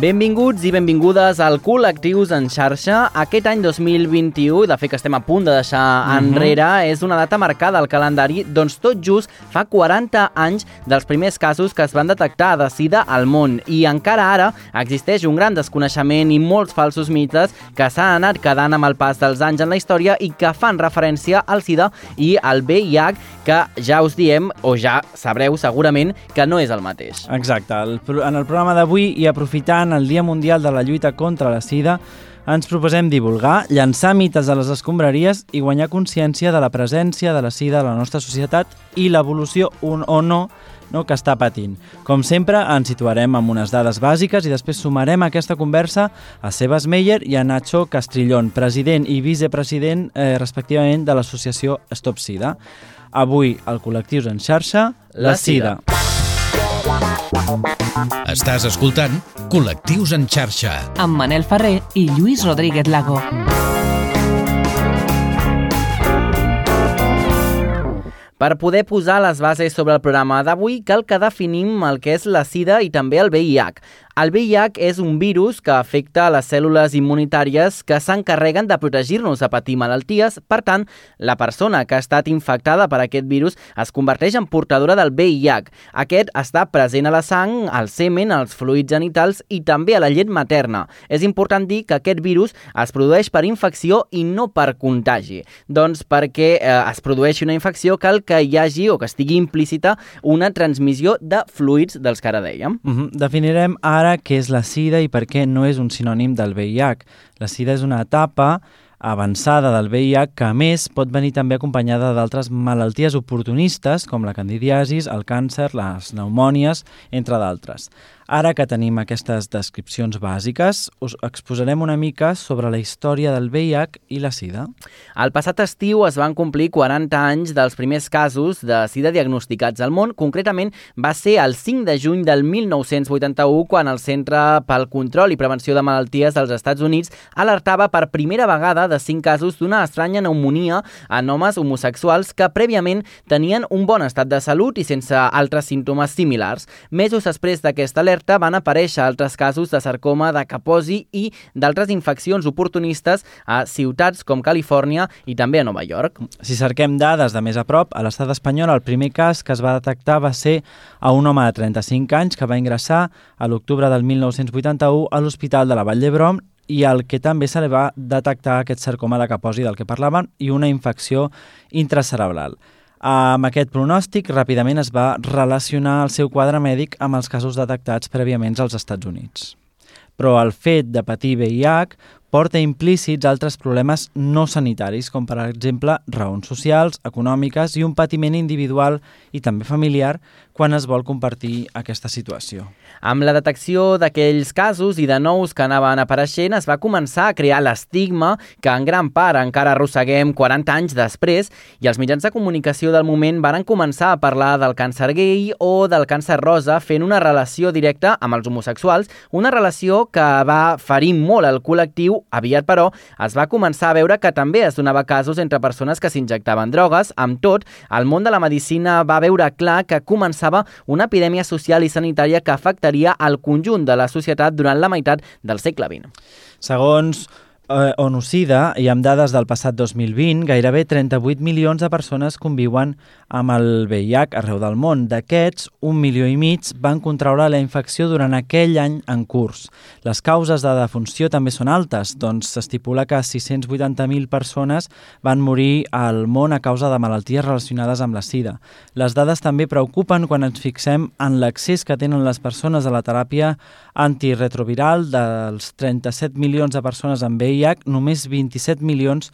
Benvinguts i benvingudes al Col·lectius en xarxa. Aquest any 2021, de fet que estem a punt de deixar uh -huh. enrere, és una data marcada al calendari, doncs tot just fa 40 anys dels primers casos que es van detectar de sida al món. I encara ara existeix un gran desconeixement i molts falsos mites que s'han anat quedant amb el pas dels anys en la història i que fan referència al sida i al VIH, que ja us diem, o ja sabreu segurament, que no és el mateix. Exacte. El, en el programa d'avui i aprofitant el Dia Mundial de la Lluita contra la Sida, ens proposem divulgar, llançar mites a les escombraries i guanyar consciència de la presència de la sida a la nostra societat i l'evolució un o no no, que està patint. Com sempre, ens situarem amb unes dades bàsiques i després sumarem aquesta conversa a Sebas Meyer i a Nacho Castrillón, president i vicepresident, eh, respectivament, de l'associació Stop Sida. Avui, al Col·lectius en xarxa, la, La sida. sida. Estàs escoltant Col·lectius en xarxa. amb Manel Ferrer i Lluís Rodríguez Lago. Per poder posar les bases sobre el programa d'avui, cal que definim el que és la sida i també el VIH. El VIH és un virus que afecta les cèl·lules immunitàries que s'encarreguen de protegir-nos a patir malalties. Per tant, la persona que ha estat infectada per aquest virus es converteix en portadora del VIH. Aquest està present a la sang, al semen, als fluids genitals i també a la llet materna. És important dir que aquest virus es produeix per infecció i no per contagi. Doncs perquè eh, es produeixi una infecció cal que hi hagi o que estigui implícita una transmissió de fluids dels que ara dèiem. Uh -huh. Definirem ara què és la sida i per què no és un sinònim del VIH. La sida és una etapa avançada del VIH que, a més, pot venir també acompanyada d'altres malalties oportunistes com la candidiasis, el càncer, les pneumònies, entre d'altres. Ara que tenim aquestes descripcions bàsiques, us exposarem una mica sobre la història del VIH i la sida. El passat estiu es van complir 40 anys dels primers casos de sida diagnosticats al món. Concretament, va ser el 5 de juny del 1981 quan el Centre pel Control i Prevenció de Malalties dels Estats Units alertava per primera vegada de 5 casos d'una estranya pneumonia en homes homosexuals que prèviament tenien un bon estat de salut i sense altres símptomes similars. Mesos després d'aquesta alerta van aparèixer altres casos de sarcoma de Kaposi i d'altres infeccions oportunistes a ciutats com Califòrnia i també a Nova York. Si cerquem dades de més a prop, a l'estat espanyol el primer cas que es va detectar va ser a un home de 35 anys que va ingressar a l'octubre del 1981 a l'Hospital de la Vall d'Hebron i el que també se li va detectar aquest sarcoma de Kaposi del que parlàvem i una infecció intracerebral. Amb aquest pronòstic, ràpidament es va relacionar el seu quadre mèdic amb els casos detectats prèviament als Estats Units. Però el fet de patir VIH porta implícits altres problemes no sanitaris, com per exemple raons socials, econòmiques i un patiment individual i també familiar quan es vol compartir aquesta situació. Amb la detecció d'aquells casos i de nous que anaven apareixent, es va començar a crear l'estigma que en gran part encara arrosseguem 40 anys després i els mitjans de comunicació del moment varen començar a parlar del càncer gay o del càncer rosa fent una relació directa amb els homosexuals, una relació que va ferir molt el col·lectiu. Aviat, però, es va començar a veure que també es donava casos entre persones que s'injectaven drogues. Amb tot, el món de la medicina va veure clar que començava una epidèmia social i sanitària que afectaria al conjunt de la societat durant la meitat del segle XX. Segons eh, ONU-SIDA i amb dades del passat 2020, gairebé 38 milions de persones conviuen amb el VIH arreu del món. D'aquests, un milió i mig van contraure la infecció durant aquell any en curs. Les causes de defunció també són altes, doncs s'estipula que 680.000 persones van morir al món a causa de malalties relacionades amb la sida. Les dades també preocupen quan ens fixem en l'accés que tenen les persones a la teràpia antiretroviral dels 37 milions de persones amb VIH, només 27 milions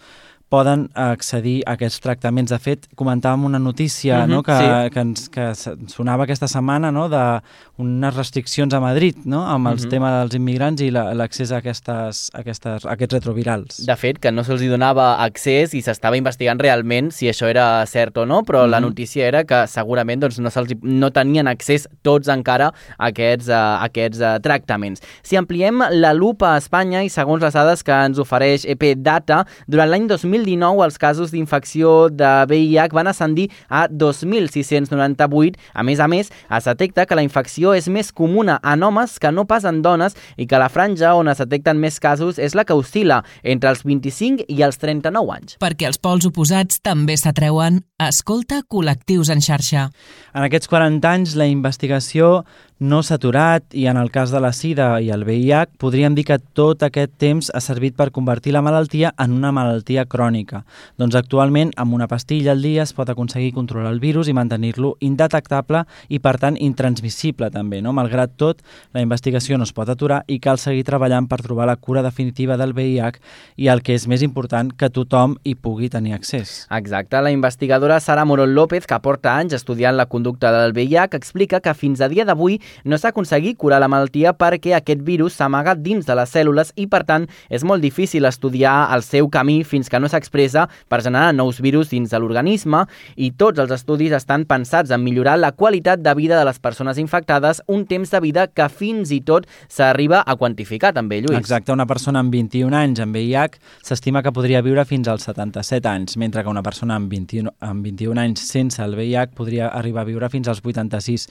poden accedir a aquests tractaments. De fet, comentàvem una notícia Mhm, no, que, sí. que, ens, que sonava aquesta setmana no, d'unes restriccions a Madrid no, amb el Mhm. tema dels immigrants i la- l'accés a, aquestes, a, aquestes, a aquests retrovirals. De fet, que no se'ls donava accés i s'estava investigant realment si això era cert o no, però la Mhm. notícia era que segurament doncs, no, no tenien accés tots encara a aquests, a aquests a, tractaments. Si ampliem la lupa a Espanya i segons les dades que ens ofereix EP Data, durant l'any 2000 2019 els casos d'infecció de VIH van ascendir a 2.698. A més a més, es detecta que la infecció és més comuna en homes que no pas en dones i que la franja on es detecten més casos és la que oscil·la entre els 25 i els 39 anys. Perquè els pols oposats també s'atreuen, escolta col·lectius en xarxa. En aquests 40 anys, la investigació no s'ha aturat i en el cas de la sida i el VIH podríem dir que tot aquest temps ha servit per convertir la malaltia en una malaltia crònica. Doncs actualment amb una pastilla al dia es pot aconseguir controlar el virus i mantenir-lo indetectable i per tant intransmissible també. No? Malgrat tot, la investigació no es pot aturar i cal seguir treballant per trobar la cura definitiva del VIH i el que és més important, que tothom hi pugui tenir accés. Exacte, la investigadora Sara Morón López, que porta anys estudiant la conducta del VIH, explica que fins a dia d'avui no s'ha aconseguit curar la malaltia perquè aquest virus s'amaga dins de les cèl·lules i, per tant, és molt difícil estudiar el seu camí fins que no s'expressa per generar nous virus dins de l'organisme i tots els estudis estan pensats en millorar la qualitat de vida de les persones infectades, un temps de vida que fins i tot s'arriba a quantificar també, Lluís. Exacte, una persona amb 21 anys amb VIH s'estima que podria viure fins als 77 anys, mentre que una persona amb 21, amb 21 anys sense el VIH podria arribar a viure fins als 86.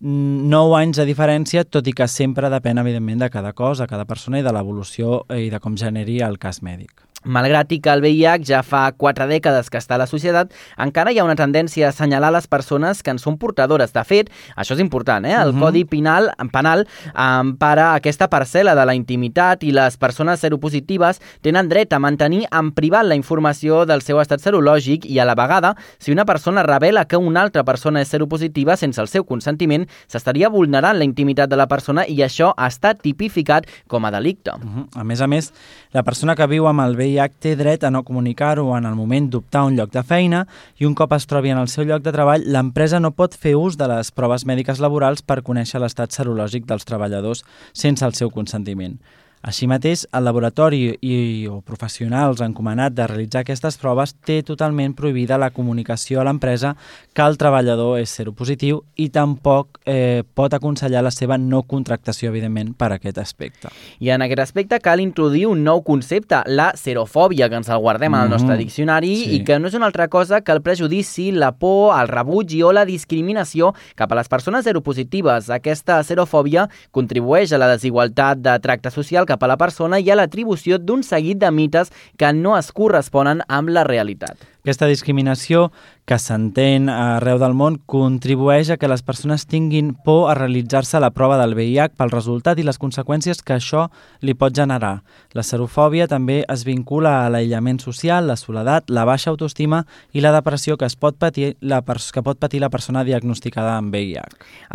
9 anys de diferència, tot i que sempre depèn, evidentment, de cada cos, de cada persona i de l'evolució eh, i de com generi el cas mèdic. Malgrat que el VIH ja fa quatre dècades que està a la societat, encara hi ha una tendència a assenyalar les persones que en són portadores. De fet, això és important, eh? el uh -huh. Codi Penal, penal empara aquesta parcel·la de la intimitat i les persones seropositives tenen dret a mantenir en privat la informació del seu estat serològic i a la vegada, si una persona revela que una altra persona és seropositiva sense el seu consentiment, s'estaria vulnerant la intimitat de la persona i això està tipificat com a delicte. Uh -huh. A més a més, la persona que viu amb el VIH VIH té dret a no comunicar-ho en el moment d'optar un lloc de feina i un cop es trobi en el seu lloc de treball, l'empresa no pot fer ús de les proves mèdiques laborals per conèixer l'estat serològic dels treballadors sense el seu consentiment. Així mateix, el laboratori i, o professionals encomanat de realitzar aquestes proves té totalment prohibida la comunicació a l'empresa que el treballador és seropositiu i tampoc eh, pot aconsellar la seva no contractació, evidentment, per aquest aspecte. I en aquest aspecte cal introduir un nou concepte, la serofòbia, que ens el guardem mm -hmm. al nostre mm-hmm. diccionari sí. i que no és una altra cosa que el prejudici, la por, el rebuig o la discriminació cap a les persones seropositives. Aquesta serofòbia contribueix a la desigualtat de tracte social cap a la persona i a l'atribució d'un seguit de mites que no es corresponen amb la realitat. Aquesta discriminació que s'entén arreu del món contribueix a que les persones tinguin por a realitzar-se la prova del VIH pel resultat i les conseqüències que això li pot generar. La serofòbia també es vincula a l'aïllament social, la soledat, la baixa autoestima i la depressió que, es pot patir la que pot patir la persona diagnosticada amb VIH.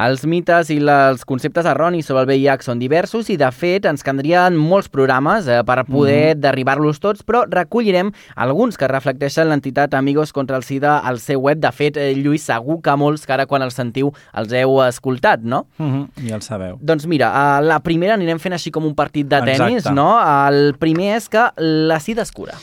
Els mites i els conceptes erronis sobre el VIH són diversos i, de fet, ens caldrien molts programes eh, per poder mm. derribar-los tots, però recollirem alguns que reflecteixen l'entitat entitat Amigos contra el SIDA al seu web. De fet, eh, Lluís, segur que molts que ara quan els sentiu els heu escoltat, no? Mm -hmm, ja el sabeu. Doncs mira, a la primera anirem fent així com un partit de tennis, Exacte. no? El primer és que la SIDA es cura.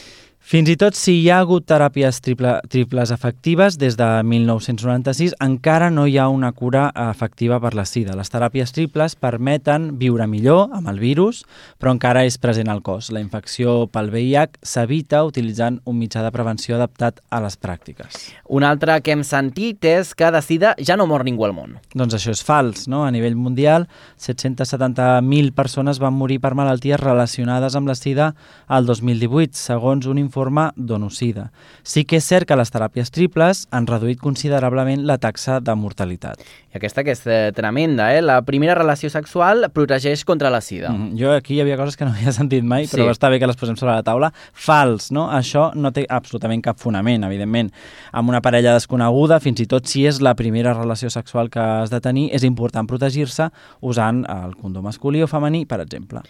Fins i tot si hi ha hagut teràpies triple, triples efectives des de 1996, encara no hi ha una cura efectiva per la sida. Les teràpies triples permeten viure millor amb el virus, però encara és present al cos. La infecció pel VIH s'evita utilitzant un mitjà de prevenció adaptat a les pràctiques. Un altre que hem sentit és que de sida ja no mor ningú al món. Doncs això és fals. No? A nivell mundial, 770.000 persones van morir per malalties relacionades amb la sida al 2018, segons un informe informe d'onocida. Sí que és cert que les teràpies triples han reduït considerablement la taxa de mortalitat. I aquesta que és eh, tremenda, eh? La primera relació sexual protegeix contra la sida. Mm -hmm. Jo aquí hi havia coses que no havia sentit mai, però sí. està bé que les posem sobre la taula. Fals, no? Això no té absolutament cap fonament, evidentment. Amb una parella desconeguda, fins i tot si és la primera relació sexual que has de tenir, és important protegir-se usant el condó masculí o femení, per exemple.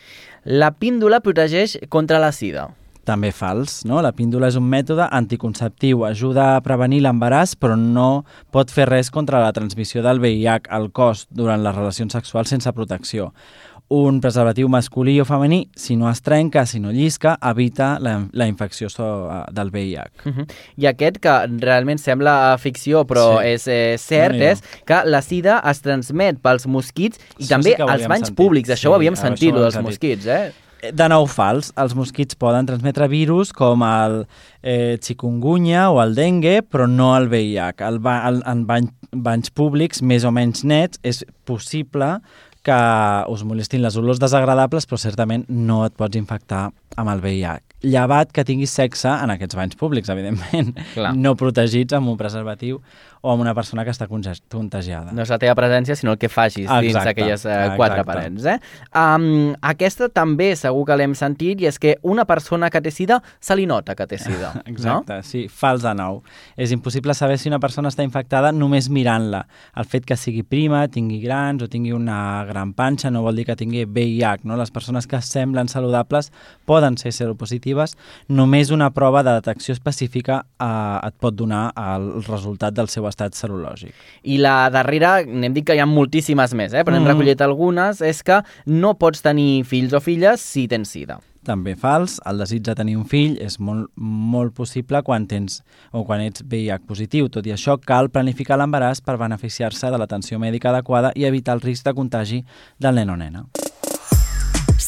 La píndola protegeix contra la sida també fals. No? La píndola és un mètode anticonceptiu, ajuda a prevenir l'embaràs, però no pot fer res contra la transmissió del VIH al cos durant les relacions sexuals sense protecció. Un preservatiu masculí o femení, si no es trenca, si no llisca, evita la, la infecció so, del VIH. Uh -huh. I aquest, que realment sembla ficció, però sí. és eh, cert, no és que la sida es transmet pels mosquits i Això també sí als banys sentit. públics. Això sí, ho havíem sentit, ho dels sentit. mosquits, eh? De nou fals. Els mosquits poden transmetre virus com el eh, chikungunya o el dengue, però no el VIH. El, ba el, en bany, banys públics més o menys nets és possible que us molestin les olors desagradables, però certament no et pots infectar amb el VIH. Llevat que tinguis sexe en aquests banys públics, evidentment, Clar. no protegits amb un preservatiu o amb una persona que està contagiada. No és la teva presència, sinó el que facis dins Exacte, d'aquelles eh, quatre exacte. parets. Eh? Um, aquesta també segur que l'hem sentit, i és que una persona que té sida se li nota que té sida. Exacte, no? sí, fals de nou. És impossible saber si una persona està infectada només mirant-la. El fet que sigui prima, tingui grans o tingui una gran panxa no vol dir que tingui VIH. No? Les persones que semblen saludables poden ser seropositives. Només una prova de detecció específica eh, et pot donar el resultat del seu estat serològic. I la darrera, n'hem dit que hi ha moltíssimes més, eh? però n'hem Mhm. recollit algunes, és que no pots tenir fills o filles si tens sida. També fals, el desig de tenir un fill és molt, molt possible quan tens o quan ets VIH positiu. Tot i això, cal planificar l'embaràs per beneficiar-se de l'atenció mèdica adequada i evitar el risc de contagi del nen o nena.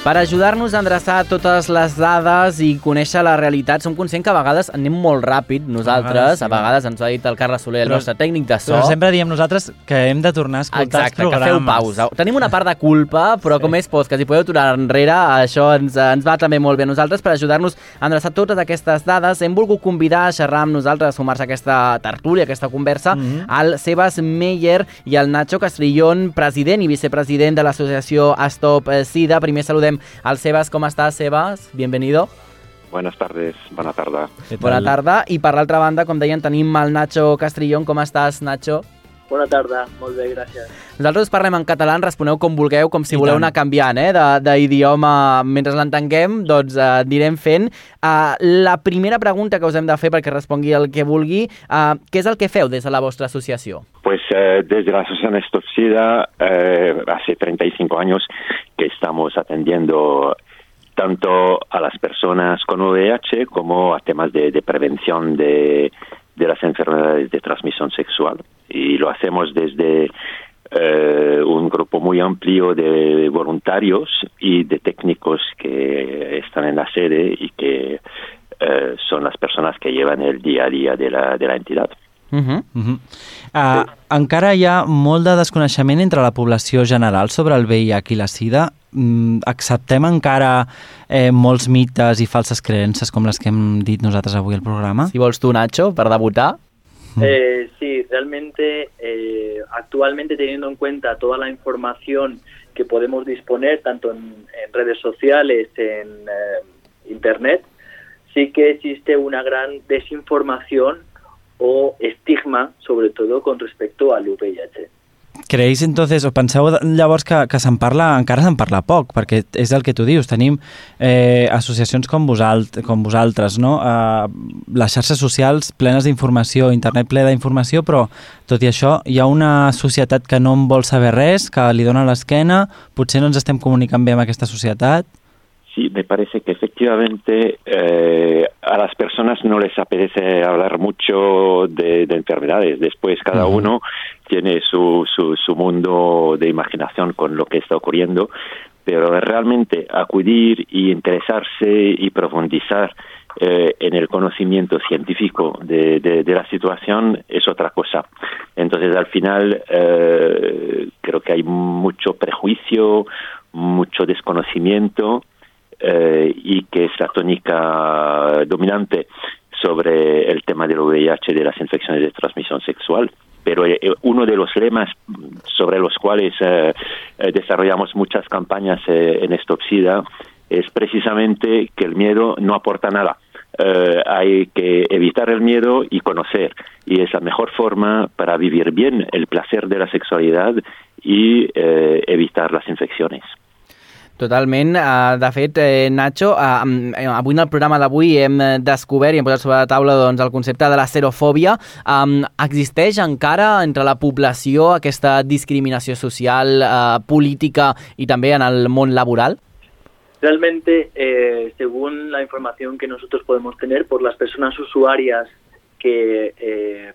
Per ajudar-nos a endreçar totes les dades i conèixer la realitat, som conscients que a vegades anem molt ràpid nosaltres, sí. a vegades ens ho ha dit el Carles Soler, el Però- nostre tècnic de so. Però sempre diem nosaltres que hem de tornar a escoltar Exacte, els que programes. feu pausa. Tenim una part de culpa, però sí. com és podcast i podeu tornar enrere, això ens, ens va també molt bé a nosaltres per ajudar-nos a endreçar totes aquestes dades. Hem volgut convidar a xerrar amb nosaltres, a sumar-se a aquesta tertúlia, a aquesta conversa, mm. -hmm. el Sebas Meyer i el Nacho Castrillón, president i vicepresident de l'associació Stop eh, Sida. Primer saludem al Sebas. Com estàs, Sebas? Bienvenido. Buenas tardes, bona tarda. Bona tarda. I per l'altra banda, com deien, tenim el Nacho Castrillón. Com estàs, Nacho? Bona tarda, molt bé, gràcies. Nosaltres parlem en català, en responeu com vulgueu, com si I voleu tant. anar canviant eh, de- d'idioma mentre l'entenguem, doncs eh, anirem fent. Uh, la primera pregunta que us hem de fer perquè respongui el que vulgui, uh, què és el que feu des de la vostra associació? Pues eh, desde la Asociación Stop SIDA, eh, hace 35 años que estamos atendiendo tanto a las personas con VIH como a temas de, prevención de, de las enfermedades de transmisión sexual. Y lo hacemos desde eh, un grupo muy amplio de voluntarios y de técnicos que están en la sede y que eh, son las personas que llevan el día a día de la, de la entidad. Uh -huh. Uh -huh. uh, encara hi ha molt de desconeixement entre la població general sobre el VIH i la sida. Mm, acceptem encara eh, molts mites i falses creences com les que hem dit nosaltres avui al programa? Si vols tu, Nacho, per debutar. Eh, sí, realmente, eh, actualmente teniendo en cuenta toda la información que podemos disponer, tanto en, en redes sociales, en eh, Internet, sí que existe una gran desinformación o estigma, sobre todo con respecto al VIH. Creus, entonces, o penseu llavors que, que se'n parla, encara se'n parla poc, perquè és el que tu dius, tenim eh, associacions com, vosalt, com vosaltres, no? Eh, les xarxes socials plenes d'informació, internet ple d'informació, però tot i això hi ha una societat que no en vol saber res, que li dona l'esquena, potser no ens estem comunicant bé amb aquesta societat. Sí, me parece que efectivamente eh, a las personas no les apetece hablar mucho de, de enfermedades. Después cada uno tiene su, su, su mundo de imaginación con lo que está ocurriendo, pero realmente acudir y interesarse y profundizar eh, en el conocimiento científico de, de- de la situación es otra cosa. Entonces, al final, eh, creo que hay mucho prejuicio, mucho desconocimiento eh, y que es la tónica dominante sobre el tema del VIH de las infecciones de transmisión sexual. Pero eh, uno de los lemas sobre los cuales eh, eh, desarrollamos muchas campañas eh, en Stop SIDA es precisamente que el miedo no aporta nada. Eh, hay que evitar el miedo y conocer. Y es la mejor forma para vivir bien el placer de la sexualidad y eh, evitar las infecciones. Totalment. Uh, de fet, eh, Nacho, uh, avui en el programa d'avui hem descobert i hem posat sobre la taula doncs, el concepte de la xerofòbia. Um, existeix encara entre la població aquesta discriminació social, uh, política i també en el món laboral? Realmente, eh, según la información que nosotros podemos tener por las personas usuarias que eh,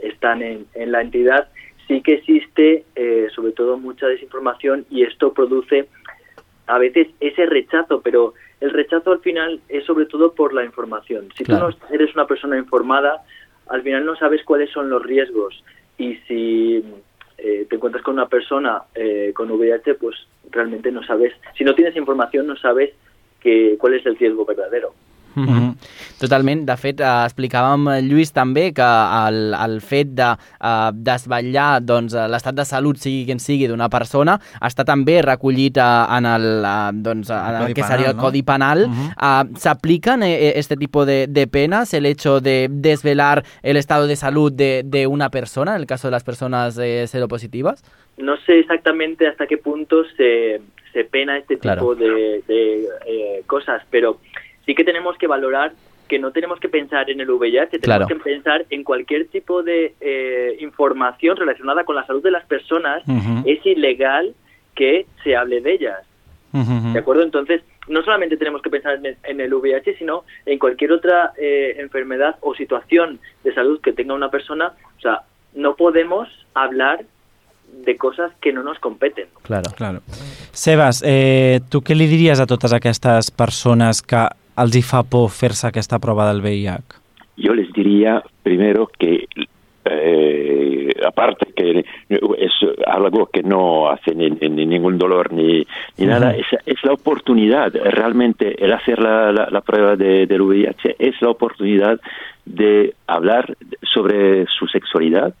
están en, en, la entidad, sí que existe eh, sobre todo mucha desinformación y esto produce a veces ese rechazo, pero el rechazo al final es sobre todo por la información. Si claro. tú no eres una persona informada, al final no sabes cuáles son los riesgos y si eh, te encuentras con una persona eh, con VIH, pues realmente no sabes, si no tienes información no sabes que, cuál es el riesgo verdadero. Mm -hmm. Totalment. De fet, eh, explicàvem, Lluís, també que el, el fet de eh, desvetllar doncs, l'estat de salut, sigui quin sigui, d'una persona, està també recollit eh, en el, eh, doncs, en el, el que penal, seria el no? Codi Penal. Uh -huh. eh, ¿S'aplican eh, este tipo de, de penas, el hecho de desvelar el estado de salud de, de una persona, en el caso de las personas eh, seropositivas? No sé exactamente hasta qué punto se, se pena este tipo Claro. de, de eh, cosas, pero sí que tenemos que valorar que no tenemos que pensar en el VIH, tenemos Claro. que pensar en cualquier tipo de eh, información relacionada con la salud de las personas. Es ilegal que se hable de ellas. ¿De acuerdo? Entonces, no solamente tenemos que pensar en el, en el VIH, sino en cualquier otra eh, enfermedad o situación de salud que tenga una persona. O sea, no podemos hablar de cosas que no nos competen. Claro. Claro. Sebas, eh, tu què li diries a totes aquestes persones que els hi fa por fer-se aquesta prova del VIH? Yo les diría primero que, eh, aparte que es algo que no hace ni, ni ningún dolor ni, ni nada, es, es la oportunidad, realmente el hacer la, la, la prueba de, del VIH es la oportunidad de hablar sobre su sexualidad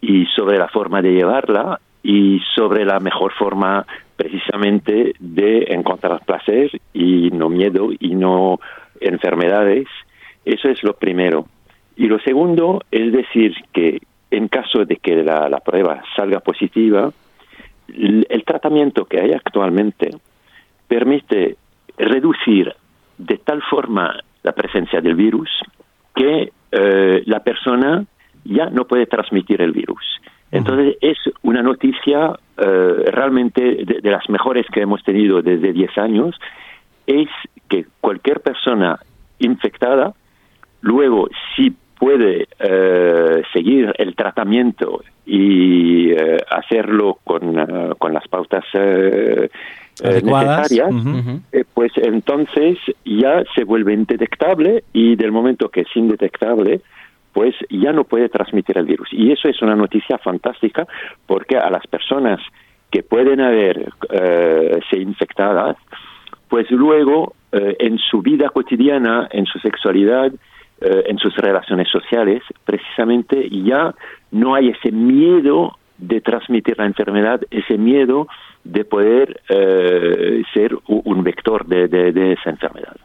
y sobre la forma de llevarla y sobre la mejor forma precisamente de encontrar placer y no miedo y no enfermedades. Eso es lo primero. Y lo segundo es decir que en caso de que la, prueba salga positiva, el, el tratamiento que hay actualmente permite reducir de tal forma la presencia del virus que eh, la persona ya no puede transmitir el virus. Entonces es una noticia eh, realmente de, de las mejores que hemos tenido desde 10 años, es que cualquier persona infectada luego si puede eh, seguir el tratamiento y eh, hacerlo con, eh, con las pautas eh, Adecuadas. necesarias, eh, pues entonces ya se vuelve indetectable y del momento que es indetectable, pues ya no puede transmitir el virus. Y eso es una noticia fantástica porque a las personas que pueden haber eh, infectadas, pues luego eh, en su vida cotidiana, en su sexualidad, eh, en sus relaciones sociales, precisamente ya no hay ese miedo de transmitir la enfermedad, ese miedo de poder eh, ser un vector de, de- esa enfermedad.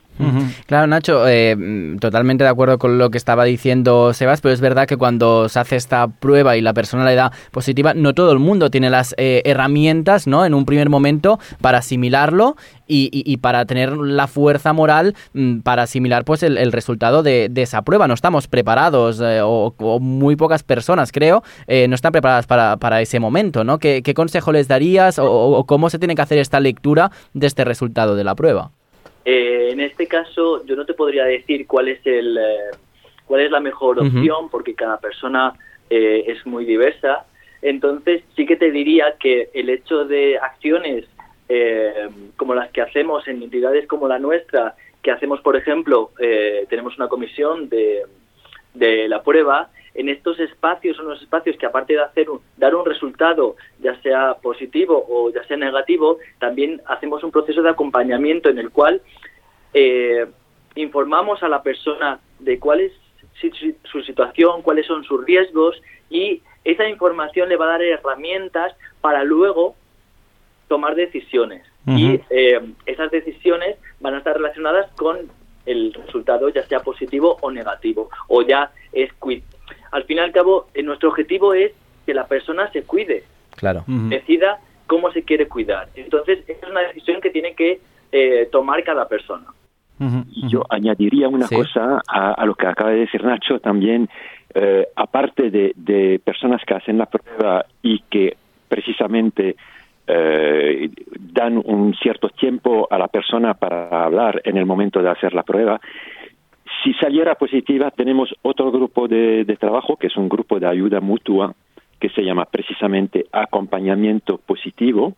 Claro, Nacho, eh, mm, totalmente de acuerdo con lo que estaba diciendo Sebas, pero es verdad que cuando se hace esta prueba y la persona le da positiva, no todo el mundo tiene las eh, herramientas, ¿no? En un primer momento para asimilarlo y, y- y para tener la fuerza moral mm, para asimilar pues el, el resultado de, de esa prueba. No estamos preparados, eh, o, o muy pocas personas, creo, eh, no están preparadas para, para ese momento, ¿no? ¿Qué, qué consejo les darías o, o cómo se tiene que hacer esta lectura de este resultado de la prueba? Eh, en este caso, yo no te podría decir cuál es el eh, cuál es la mejor opción, porque cada persona eh, es muy diversa. Entonces, sí que te diría que el hecho de acciones eh, como las que hacemos en entidades como la nuestra, que hacemos, por ejemplo, eh, tenemos una comisión de, de la prueba, en estos espacios son unos espacios que aparte de hacer un- dar un resultado, ya sea positivo o ya sea negativo, también hacemos un proceso de acompañamiento en el cual eh, informamos a la persona de cuál es su situación, cuáles son sus riesgos y esa información le va a dar herramientas para luego tomar decisiones. Y eh, esas decisiones van a estar relacionadas con el resultado, ya sea positivo o negativo, o ya es cui- Al fin y al cabo, eh, nuestro objetivo es que la persona se cuide, Claro. Decida cómo se quiere cuidar. Entonces, esa es una decisión que tiene que eh, tomar cada persona. Yo añadiría una cosa a, lo que acaba de decir Nacho también, eh, aparte de, personas que hacen la prueba y que precisamente eh, dan un cierto tiempo a la persona para hablar en el momento de hacer la prueba, si saliera positiva, tenemos otro grupo de, trabajo, que es un grupo de ayuda mutua, que se llama precisamente acompañamiento positivo,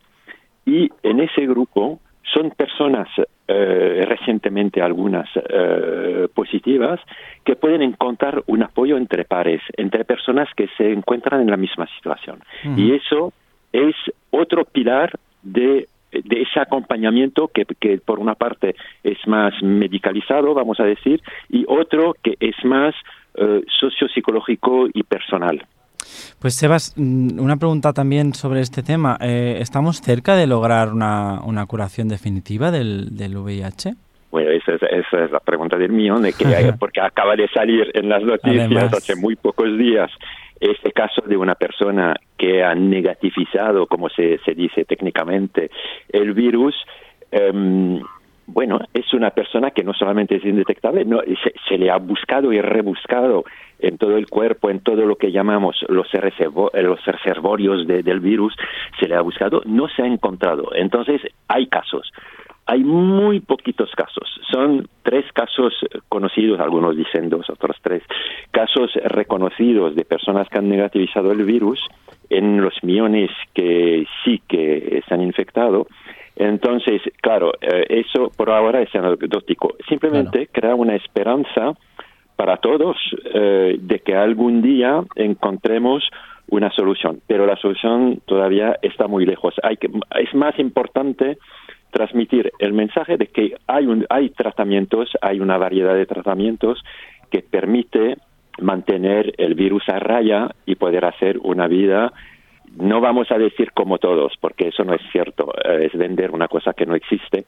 y en ese grupo son personas eh, recientemente algunas eh, positivas que pueden encontrar un apoyo entre pares, entre personas que se encuentran en la misma situación. Y eso es otro pilar de de ese acompañamiento que, que, por una parte es más medicalizado, vamos a decir, y otro que es más eh, sociopsicológico y personal. Pues Sebas, mm, una pregunta también sobre este tema. Eh, ¿Estamos cerca de lograr una, una curación definitiva del, del VIH? Bueno, esa es, esa es, la pregunta del millón, de que, porque acaba de salir en las noticias hace muy pocos días este caso de una persona que ha negativizado, como se, se dice técnicamente, el virus, em, bueno, es una persona que no solamente es indetectable, no, se, le ha buscado y rebuscado en todo el cuerpo, en todo lo que llamamos los, los reservorios del virus, se le ha buscado, no se ha encontrado. Entonces, hay casos. Hay muy poquitos casos. Son tres casos conocidos, algunos dicen dos, otros tres, casos reconocidos de personas que han negativizado el virus en los millones que sí que se han infectado. Entonces, claro, eh, eso por ahora es anecdótico. Simplemente crea una esperanza para todos eh, de que algún día encontremos una solución, pero la solución todavía está muy lejos. Hay que, es más importante transmitir el mensaje de que hay, un, hay tratamientos, hay una variedad de tratamientos que permite mantener el virus a raya y poder hacer una vida. No vamos a decir como todos, porque eso no es cierto, eh, es vender una cosa que no existe,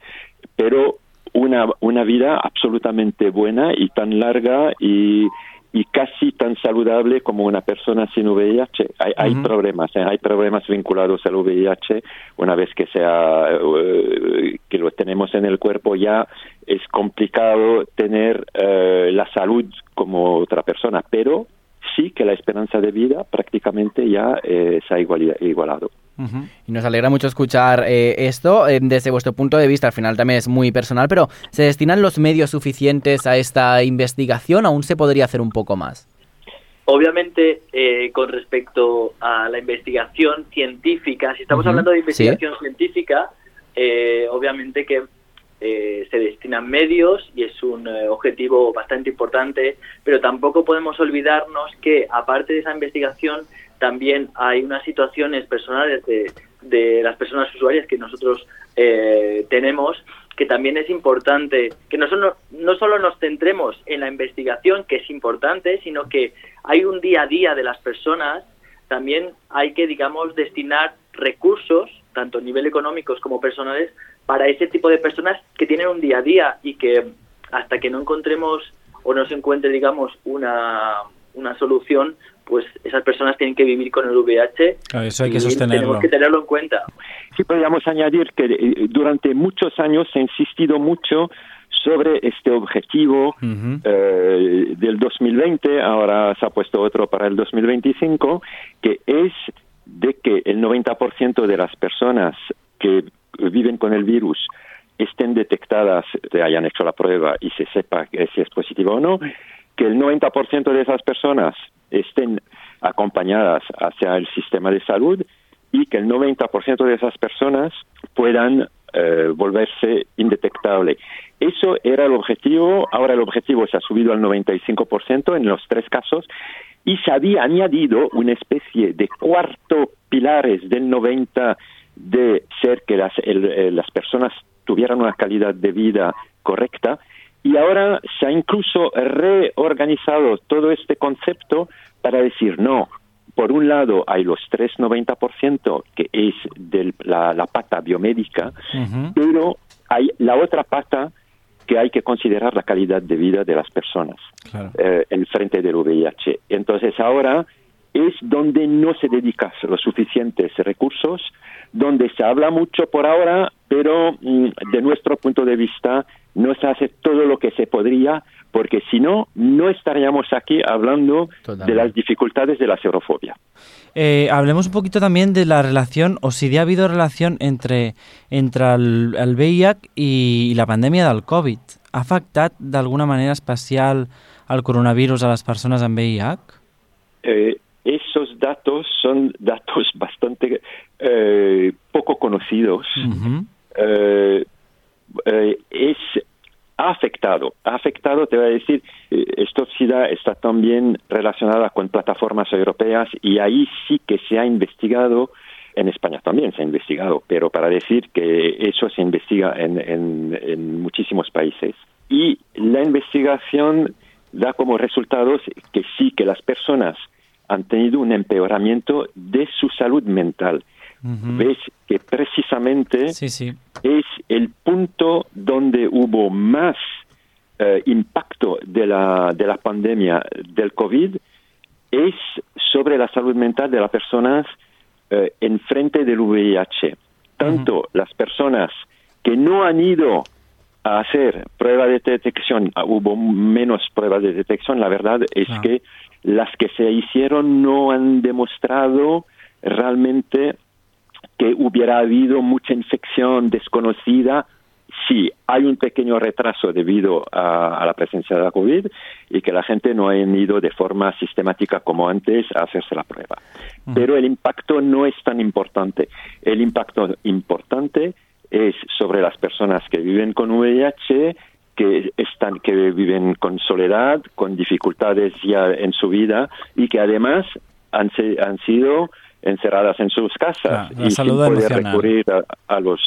pero una, una vida absolutamente buena y tan larga y, y casi tan saludable como una persona sin VIH. Hay, hay problemas, ¿eh? hay problemas vinculados al VIH. Una vez que sea eh, que lo tenemos en el cuerpo ya es complicado tener eh, la salud como otra persona, pero sí que la esperanza de vida prácticamente ya se ha igualado. Y nos alegra mucho escuchar eh, esto eh, desde vuestro punto de vista. Al final también es muy personal, pero ¿se destinan los medios suficientes a esta investigación? ¿Aún se podría hacer un poco más? Obviamente, eh, con respecto a la investigación científica, si estamos hablando de investigación científica, obviamente que se destinan medios y es un objetivo bastante importante, pero tampoco podemos olvidarnos que, aparte de esa investigación, también hay unas situaciones personales de, las personas usuarias que nosotros eh, tenemos que también es importante que no solo, no solo nos centremos en la investigación, que es importante, sino que hay un día a día de las personas, también hay que, digamos, destinar recursos, tanto a nivel económicos como personales, para ese tipo de personas que tienen un día a día y que hasta que no encontremos o no se encuentre, digamos, una, una solución, pues esas personas tienen que vivir con el VIH. eso hay que sostenerlo. Tenemos que tenerlo en cuenta. Sí, podríamos añadir que eh, durante muchos años se ha insistido mucho sobre este objetivo eh, del 2020, ahora se ha puesto otro para el 2025, que es de que el 90% de las personas que viven con el virus estén detectadas, hayan hecho la prueba y se sepa si es positivo o no, que el 90% de esas personas estén acompañadas hacia el sistema de salud y que el 90% de esas personas puedan eh, volverse indetectable. Eso era el objetivo, ahora el objetivo se ha subido al 95% en los tres casos y se había añadido una especie de cuarto pilares del 90 de ser que las, eh, las personas tuvieran una calidad de vida correcta y ahora se ha incluso reorganizado todo este concepto para decir, no, por un lado hay los 3,90% que es de la, pata biomédica, pero hay la otra pata que hay que considerar la calidad de vida de las personas eh, en frente del VIH. Entonces ahora es donde no se dedican los suficientes recursos, donde se habla mucho por ahora, pero mm, de nuestro punto de vista no se hace todo lo que se podría, porque si no, no estaríamos aquí hablando Totalmente. de las dificultades de la xerofobia. Eh, hablemos un poquito también de la relación, o si ha habido relación entre, entre el, el VIH i la pandèmia del Covid. Ha afectat d'alguna manera especial el coronavirus a les persones amb VIH? Eh, esos datos son datos bastante eh, poco conocidos. Mhm. eh, eh, es ha afectado, ha afectado, te voy a decir, eh, esta SIDA está también relacionada con plataformas europeas y ahí sí que se ha investigado, en España también se ha investigado, pero para decir que eso se investiga en, en, en muchísimos países. Y la investigación da como resultados que sí, que las personas han tenido un empeoramiento de su salud mental. Ves que precisamente Sí, sí. es el punto donde hubo más eh, impacto de la, de la pandemia del COVID es sobre la salud mental de las personas eh, en frente del VIH. Tanto las personas que no han ido a hacer prueba de detección, ah, hubo menos pruebas de detección, la verdad es que las que se hicieron no han demostrado realmente que hubiera habido mucha infección desconocida. Sí, hay un pequeño retraso debido a, a la presencia de la COVID y que la gente no ha ido de forma sistemática como antes a hacerse la prueba. Pero el impacto no es tan importante. El impacto importante es sobre las personas que viven con VIH, que están que viven con soledad, con dificultades ya en su vida y que además han, se- han sido encerradas en sus casas Claro, la y sin poder recurrir a, a los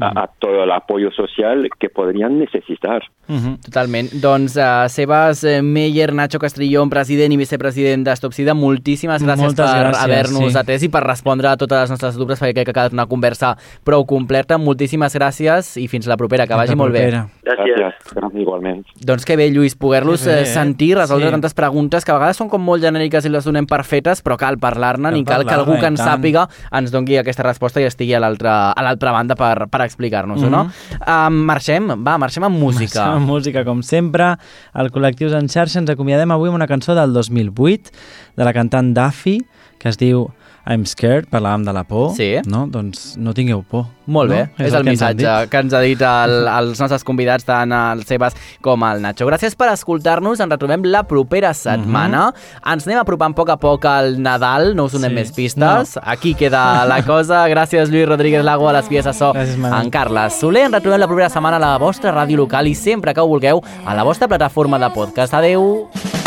a, a todo el apoyo social que podrían necesitar. Mhm. Totalment. Doncs uh, Sebas eh, Meyer, Nacho Castrillón, president i vicepresident d'Estopsida, moltíssimes gràcies Moltes per gràcies, haver-nos sí. atès i per respondre a totes les nostres dubtes, perquè crec que ha quedat una conversa prou completa. Moltíssimes gràcies i fins la propera, que vagi molt bé. Gràcies. Gracias, igualmente. Doncs que bé, Lluís, poder-los eh, sentir, resoldre Sí. tantes preguntes que a vegades són com molt genèriques i les donem per fetes, però cal parlar-ne, Cal ni cal que algú que i ens tant. sàpiga ens doni aquesta resposta i estigui a l'altra a l'altra banda per, per explicar-nos-ho, no? Um, marxem, va, marxem amb música. Marxem amb música, com sempre. El Col·lectius en xarxa ens acomiadem avui amb una cançó del 2008 de la cantant Duffy, que es diu I'm scared, parlàvem de la por. Sí. No? Doncs no tingueu por. Molt bé, no? és, el, que ens han missatge dit. que ens ha dit el, els nostres convidats, tant el Sebas com el Nacho. Gràcies per escoltar-nos, ens retrobem la propera setmana. Ens anem apropant a poc a poc al Nadal, no us donem Sí. més pistes. Aquí queda la cosa. Gràcies, Lluís Rodríguez Lago, a les vies de so. Gràcies. En Carles Soler, ens retrobem la propera setmana a la vostra ràdio local i sempre que ho vulgueu a la vostra plataforma de podcast. Adeu!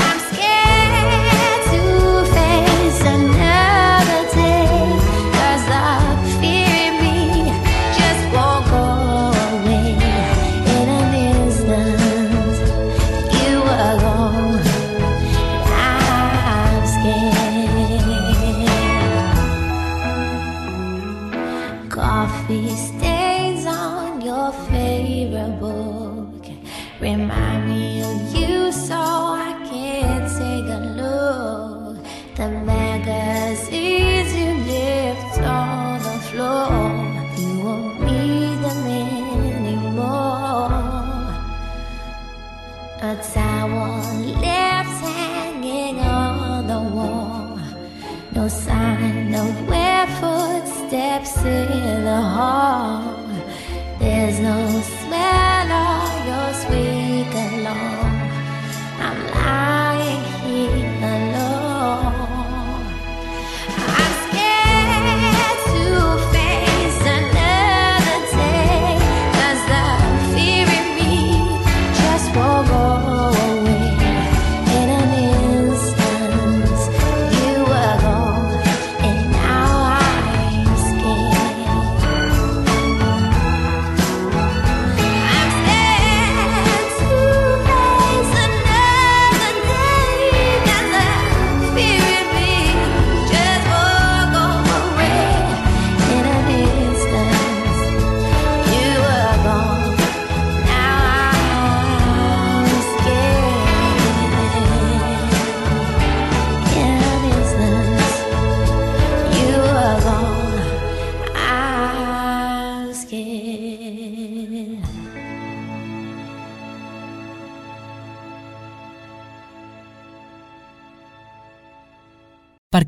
twist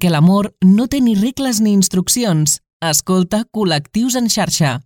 perquè l'amor no té ni regles ni instruccions. Escolta Col·lectius en xarxa,